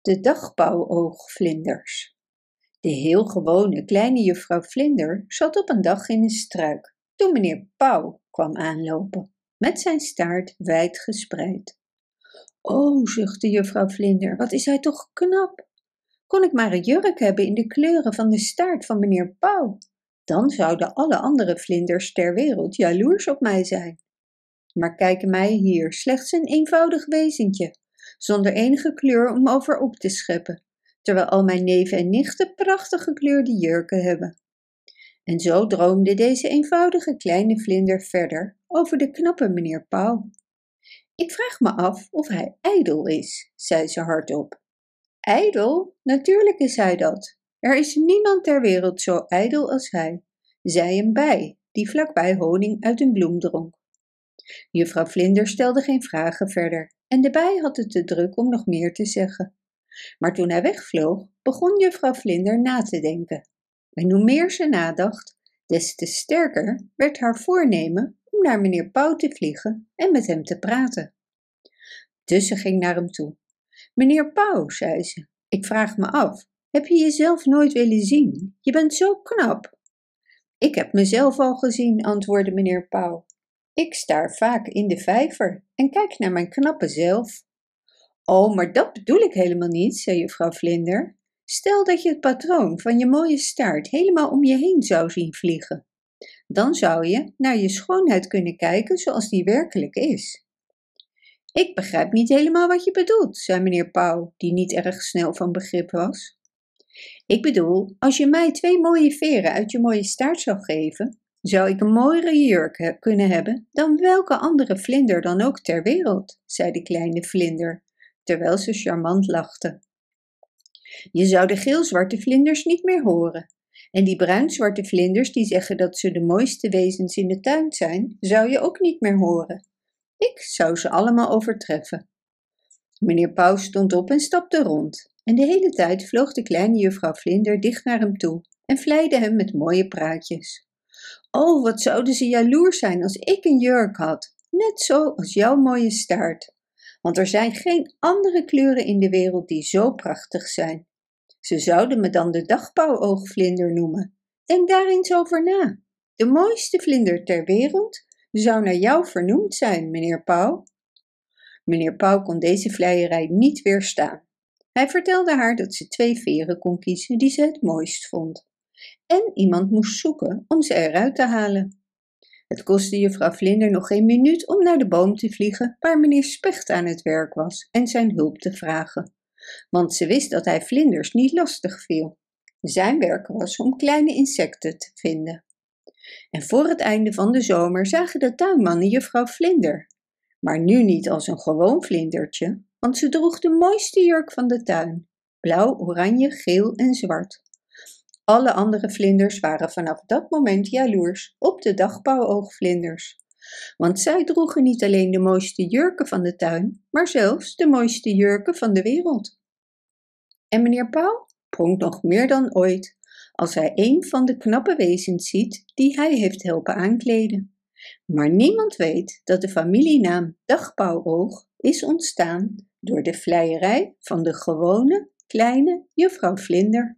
De dagpauwoogvlinders. De heel gewone kleine juffrouw Vlinder zat op een dag in een struik toen meneer Pauw kwam aanlopen met zijn staart wijd gespreid. O, zuchtte juffrouw Vlinder, wat is hij toch knap! Kon ik maar een jurk hebben in de kleuren van de staart van meneer Pauw, dan zouden alle andere vlinders ter wereld jaloers op mij zijn. Maar kijk mij hier, slechts een eenvoudig wezentje, zonder enige kleur om over op te scheppen, terwijl al mijn neven en nichten prachtig gekleurde jurken hebben. En zo droomde deze eenvoudige kleine vlinder verder over de knappe meneer Pauw. Ik vraag me af of hij ijdel is, zei ze hardop. Ijdel? Natuurlijk is hij dat. Er is niemand ter wereld zo ijdel als hij, zei een bij, die vlakbij honing uit een bloem dronk. Juffrouw Vlinder stelde geen vragen verder en de bij had het te druk om nog meer te zeggen. Maar toen hij wegvloog, begon juffrouw Vlinder na te denken. En hoe meer ze nadacht, des te sterker werd haar voornemen om naar meneer Pauw te vliegen en met hem te praten. Dus ze ging naar hem toe. Meneer Pauw, zei ze, ik vraag me af, heb je jezelf nooit willen zien? Je bent zo knap. Ik heb mezelf al gezien, antwoordde meneer Pauw. Ik staar vaak in de vijver en kijk naar mijn knappe zelf. Oh, maar dat bedoel ik helemaal niet, zei juffrouw Vlinder. Stel dat je het patroon van je mooie staart helemaal om je heen zou zien vliegen. Dan zou je naar je schoonheid kunnen kijken zoals die werkelijk is. Ik begrijp niet helemaal wat je bedoelt, zei meneer Pauw, die niet erg snel van begrip was. Ik bedoel, als je mij twee mooie veren uit je mooie staart zou geven, zou ik een mooiere jurk kunnen hebben dan welke andere vlinder dan ook ter wereld, zei de kleine vlinder, terwijl ze charmant lachte. Je zou de geelzwarte vlinders niet meer horen. En die bruinzwarte vlinders die zeggen dat ze de mooiste wezens in de tuin zijn, zou je ook niet meer horen. Ik zou ze allemaal overtreffen. Meneer Pauw stond op en stapte rond. En de hele tijd vloog de kleine juffrouw Vlinder dicht naar hem toe en vleide hem met mooie praatjes. Oh, wat zouden ze jaloers zijn als ik een jurk had, net zo als jouw mooie staart. Want er zijn geen andere kleuren in de wereld die zo prachtig zijn. Ze zouden me dan de dagpauwoogvlinder noemen. Denk daar eens over na. De mooiste vlinder ter wereld zou naar jou vernoemd zijn, meneer Pauw. Meneer Pauw kon deze vleierij niet weerstaan. Hij vertelde haar dat ze twee veren kon kiezen die ze het mooist vond. En iemand moest zoeken om ze eruit te halen. Het kostte juffrouw Vlinder nog geen minuut om naar de boom te vliegen waar meneer Specht aan het werk was en zijn hulp te vragen. Want ze wist dat hij vlinders niet lastig viel. Zijn werk was om kleine insecten te vinden. En voor het einde van de zomer zagen de tuinmannen juffrouw Vlinder. Maar nu niet als een gewoon vlindertje, want ze droeg de mooiste jurk van de tuin. Blauw, oranje, geel en zwart. Alle andere vlinders waren vanaf dat moment jaloers op de dagpauwoogvlinders. Want zij droegen niet alleen de mooiste jurken van de tuin, maar zelfs de mooiste jurken van de wereld. En meneer Pauw pronkt nog meer dan ooit als hij een van de knappe wezens ziet die hij heeft helpen aankleden. Maar niemand weet dat de familienaam Dagpauwoog is ontstaan door de vleierij van de gewone kleine juffrouw Vlinder.